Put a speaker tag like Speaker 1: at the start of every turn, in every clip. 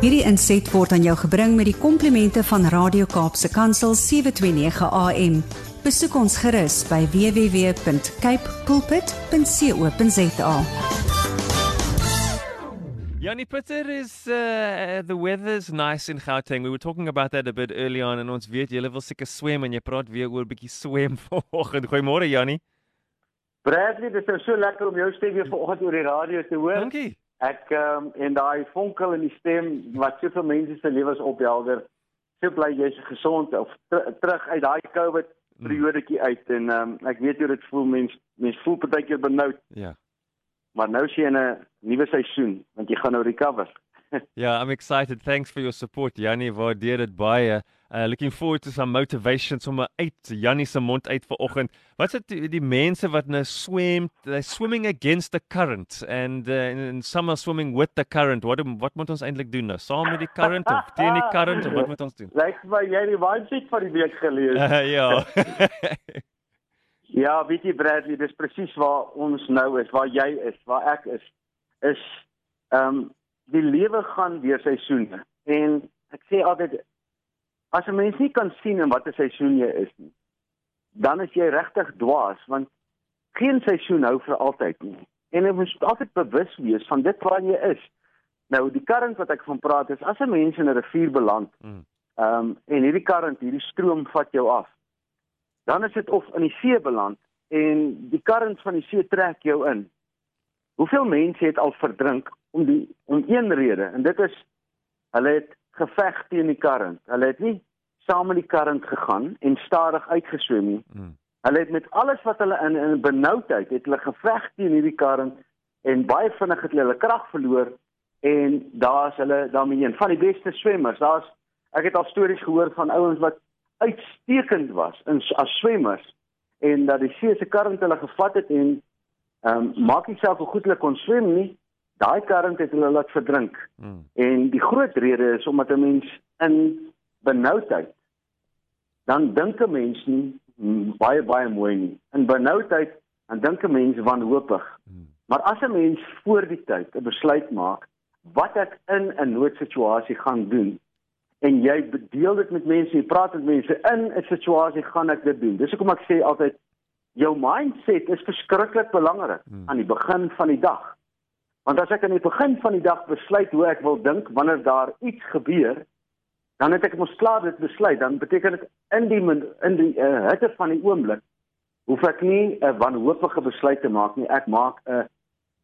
Speaker 1: Hierdie inset word aan jou gebring met die komplimente van Radio Kaapse Kansel 729 AM. Besoek ons gerus by www.capecoolpit.co.za.
Speaker 2: Yanni Peter is uh, the weather's nice in Gauteng. We were talking about that a bit early on and ons weet jy wil seker swem en jy praat weer oor 'n bietjie swem vanoggend. Goeiemôre Yanni.
Speaker 3: Bradley, dit is so lekker om jou stem weer vanoggend oor die radio te hoor.
Speaker 2: Dankie.
Speaker 3: Ek um, en daai vonkel in die stem wat soveel mense se lewens ophelder. So bly jy's gesond of ter, terug uit daai COVID periodetjie uit en um, ek weet hoe dit voel mens mens voel partykeer benoud.
Speaker 2: Ja.
Speaker 3: Maar nou sien jy 'n nuwe seisoen want jy gaan nou recover.
Speaker 2: yeah, I'm excited. Thanks for your support, Yanni. Waardeer dit baie. Uh looking forward to some motivation sommer uit Jannie se mond uit vanoggend. Wat's dit die mense wat nou swem, they swimming against the current and uh, and some are swimming with the current. Wat wat moet ons eintlik doen nou? Saam met die current of teen die current of wat moet ons doen?
Speaker 3: Lyk my jy die waansig van die week gelees.
Speaker 2: Uh, ja.
Speaker 3: ja, weet jy Bradley, dis presies waar ons nou is, waar jy is, waar ek is. Is ehm um, die lewe gaan deur seisoene. En ek sê altyd as 'n mens nie kan sien in watter seisoen jy is nie dan is jy regtig dwaas want geen seisoen hou vir altyd nie. En jy moet altyd bewus wees van dit waar jy is. Nou die current wat ek van praat is as 'n mens in 'n rivier beland mm. um, en hierdie current hierdie stroom vat jou af dan is dit of in die see beland en die current van die see trek jou in. Hoeveel mense het al verdrink om die om een rede en dit is hulle het geveg teen die current. Hulle het nie saam met die current gegaan en stadig uitgeswem nie. Mm. Hulle het met alles wat hulle in in benoudheid het hulle geveg teen hierdie current en baie vinnig het hulle hulle krag verloor en daar's hulle daarmee een van die beste swemmers. Daar's ek het al stories gehoor van ouens wat uitstekend was in as swemmers en dat die see se current hulle gevat het en ehm um, maak nie self hoe goed hulle kon swem nie daai current het hulle laat verdrink. Mm. En die groot rede is omdat 'n mens in benoudheid dan dink 'n mens nie baie baie mooi nie. In benoudheid dan dink 'n mens wanhoopig. Mm. Maar as 'n mens voor die tyd 'n besluit maak wat ek in 'n noodsituasie gaan doen en jy deel dit met mense, jy praat met mense in 'n situasie gaan ek dit doen. Dis hoekom ek sê altyd jou mindset is verskriklik belangrik mm. aan die begin van die dag. Want as ek aan die begin van die dag besluit hoe ek wil dink wanneer daar iets gebeur, dan het ek mos klaar dit besluit. Dan beteken dit in die in die uh, hitte van die oomblik hoef ek nie 'n wanhoopige besluit te maak nie. Ek maak 'n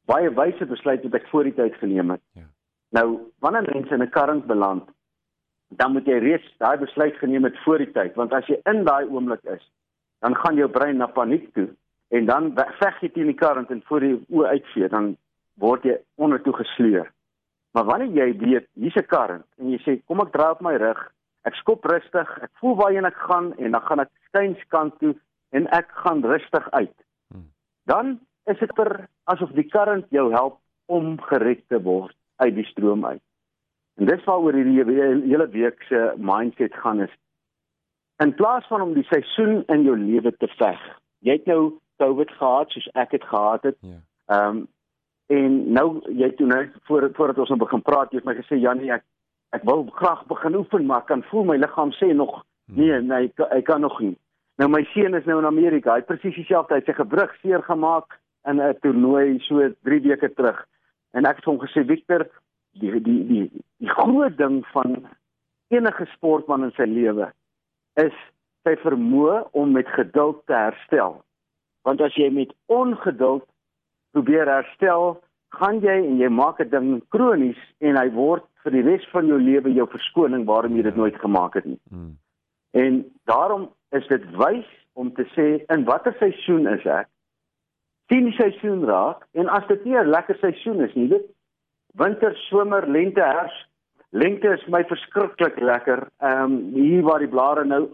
Speaker 3: baie wyse besluit wat ek voor die tyd geneem het. Ja. Nou, wanneer mense in 'n current beland, dan moet jy reeds daai besluit geneem het voor die tyd, want as jy in daai oomblik is, dan gaan jou brein na paniek toe en dan veg jy teen die current en voor die oë uitvee, dan word jy ondertoe gesleer. Maar wanneer jy weet hier's 'n kar en jy sê kom ek draai op my rug, ek skop rustig, ek voel waarheen ek gaan en dan gaan ek skuinskant toe en ek gaan rustig uit. Hmm. Dan is dit per asof die current jou help om gered te word uit die stroom uit. En dis waaroor hierdie hele week se mindset gaan is. In plaas van om die seisoen in jou lewe te veg. Jy het nou COVID gehad soos ek het gehad het. Ja. Ehm um, En nou jy toe nou voor voordat ons nou begin praat, jy het my gesê Janie, ek ek wil graag begin oefen, maar kan voel my liggaam sê nog hmm. nee, nee, ek, ek kan nog nie. Nou my seun is nou in Amerika. Hy het presies dieselfde, hy het sy gebrug seer gemaak in 'n toernooi so 3 weke terug. En ek het hom gesê Victor, die die die die groot ding van enige sportman in sy lewe is sy vermoë om met geduld te herstel. Want as jy met ongeduld probeer herstel, gaan jy en jy maak 'n ding kronies en hy word vir die res van jou lewe jou verskoning waarom jy dit nooit gemaak het nie. Hmm. En daarom is dit wys om te sê in watter seisoen is ek? sien die seisoen raak en as dit nie 'n lekker seisoen is nie, weet winter, somer, lente, herfs, lente is my verskriklik lekker. Ehm um, hier waar die blare nou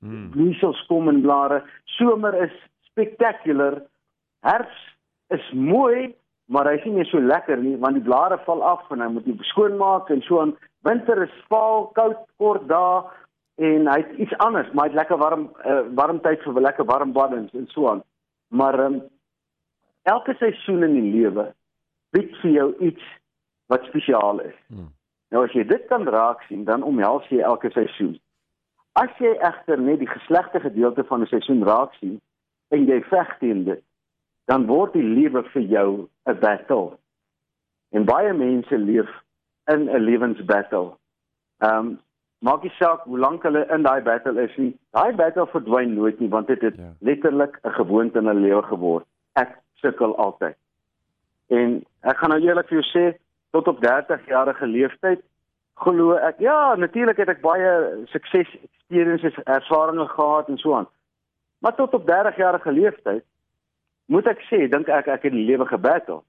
Speaker 3: hmm. bloeisels kom en blare, somer is spectacular. Herfs is mooi, maar hy is nie meer so lekker nie want die blare val af en hy moet dit skoonmaak en so aan. Winter is vaal, koud, kort dae en hy het iets anders, maar hy het lekker warm uh, warm tyd vir lekker warm baddens en so aan. Maar um, elke seisoen in die lewe bied vir jou iets wat spesiaal is. Hmm. Nou as jy dit kan raak sien, dan omhels jy elke seisoen. As jy egter net die geslegte gedeelte van 'n seisoen raak sien en jy veg teen dit, dan word die lewe vir jou 'n battle. En baie mense leef in 'n lewensbattle. Ehm um, maak nie saak hoe lank hulle in daai battle is nie. Daai battle verdwyn nooit nie want dit het ja. letterlik 'n gewoonte in hulle lewe geword. Ek sukkel altyd. En ek gaan nou eerlik vir jou sê, tot op 30 jarige leeftyd glo ek ja, natuurlik het ek baie sukses experiences, ervarings gehad en so aan. Maar tot op 30 jarige leeftyd moet ek sê, dink ek ek het die lewe gebattle.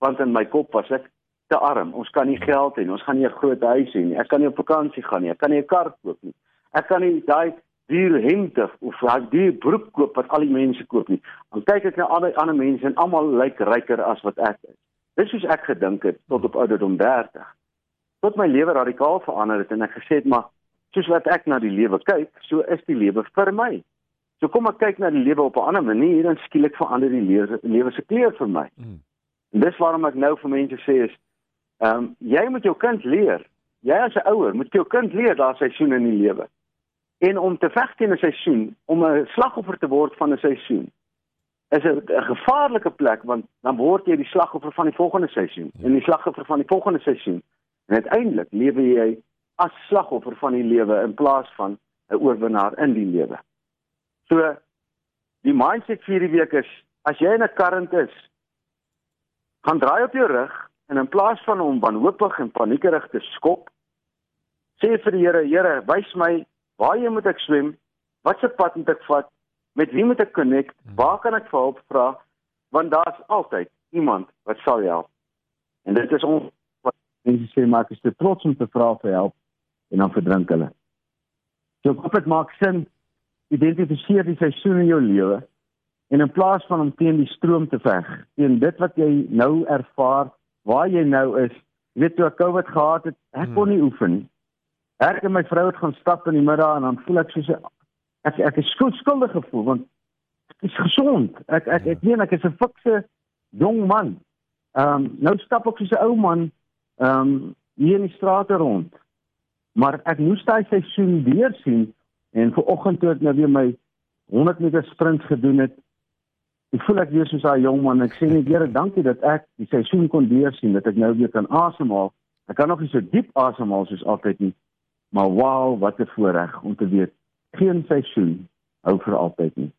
Speaker 3: Want in my kop was ek te arm. Ons kan nie geld hê nie. Ons gaan nie 'n groot huis hê nie. Ek kan nie op vakansie gaan nie. Ek kan nie 'n kar koop nie. Ek kan nie daai duur hemde of daai duur broek koop wat al die mense koop nie. Dan kyk ek na ander ander mense en almal lyk ryker as wat ek is. Dis soos ek gedink het tot op ouderdom 30. Tot my lewe radikaal verander het en ek gesê het maar soos wat ek na die lewe kyk, so is die lewe vir my. So kom ek kyk na die lewe op 'n ander manier en skielik verander die lewe lewe se kleur vir my. Mm. En dis waarom ek nou vir mense sê is Ehm um, jy moet jou kind leer. Jy as 'n ouer moet jou kind leer daar seisoene in die lewe. En om te veg teen 'n seisoen, om 'n slagoffer te word van 'n seisoen, is 'n gevaarlike plek want dan word jy die slagoffer van die volgende seisoen ja. en die slagoffer van die volgende seisoen. En uiteindelik lewe jy as slagoffer van die lewe in plaas van 'n oorwinnaar in die lewe. So die mindset vir hierdie week is as jy in 'n current is, gaan draai op jou rug en in plaas van om wanhoopig en paniekerig te skop, sê vir die Here, Here, wys my waar jy moet ek swem, watse pad moet ek vat, met wie moet ek connect, hmm. waar kan ek vir hulp vra, want daar's altyd iemand wat sal help. En dit is ons wat mense sê maar ek is te trots om te vra vir help en dan verdrink hulle. So ek hoop dit maak sin identifiseer die seisoen in jou lewe en in plaas van om teen die stroom te veg, teen dit wat jy nou ervaar waar jy nou is. Jy weet toe ek COVID gehad het, ek hmm. kon nie oefen nie. Ek en my vrou het gaan stap in die middag en dan voel ek soos ek ek is skuld, skuldig gevoel want ek is gesond. Ek ek ek weet ek is 'n fikse jong man. Ehm um, nou stap ek soos 'n ou man ehm um, hier in die strate rond. Maar ek moes daai seisoen weer sien en ver oggend toe ek nou weer my 100 meter sprint gedoen het, Ek voel ek weer soos daai jong man. Ek sê net Here, dankie dat ek die seisoen kon deursien, dat ek nou weer kan asemhaal. Ek kan nog nie so diep asemhaal soos altyd nie. Maar wow, wat 'n voorreg om te weet geen seisoen hou vir altyd nie.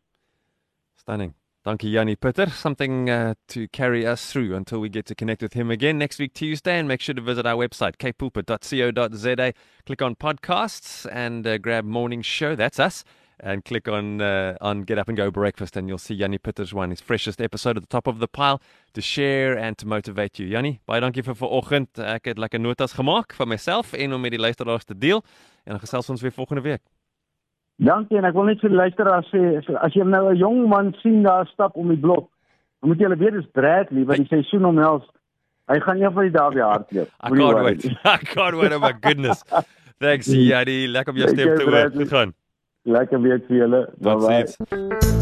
Speaker 2: Stunning. Dankie Yanni Putter. Something uh, to carry us through until we get to connect with him again next week Tuesday. And make sure to visit our website, kpulpit.co.za. Click on podcasts and uh, grab Morning Show. That's us. and click on uh, on Get Up and Go Breakfast, and you'll see Yanni Pitter's one, his freshest episode at the top of the pile to share and to motivate you. Yanni, baie dankie vir vanoggend. Ek het lekker notas gemaak vir myself en om met die luisteraars te deel. En dan gesels ons weer volgende week.
Speaker 3: Dankie en ek wil net vir die luisteraars sê as jy nou 'n jong man sien daar stap om die blok, dan moet jy hulle weet dis Bradley wat die seisoen omhels. Hy gaan nie van die daar weer hardloop.
Speaker 2: I can't wait. I can't wait. Oh my goodness. Thanks, Yanni. Lekker om jou stem te hoor. Goed gaan.
Speaker 3: Lekker week vir julle. Totsiens.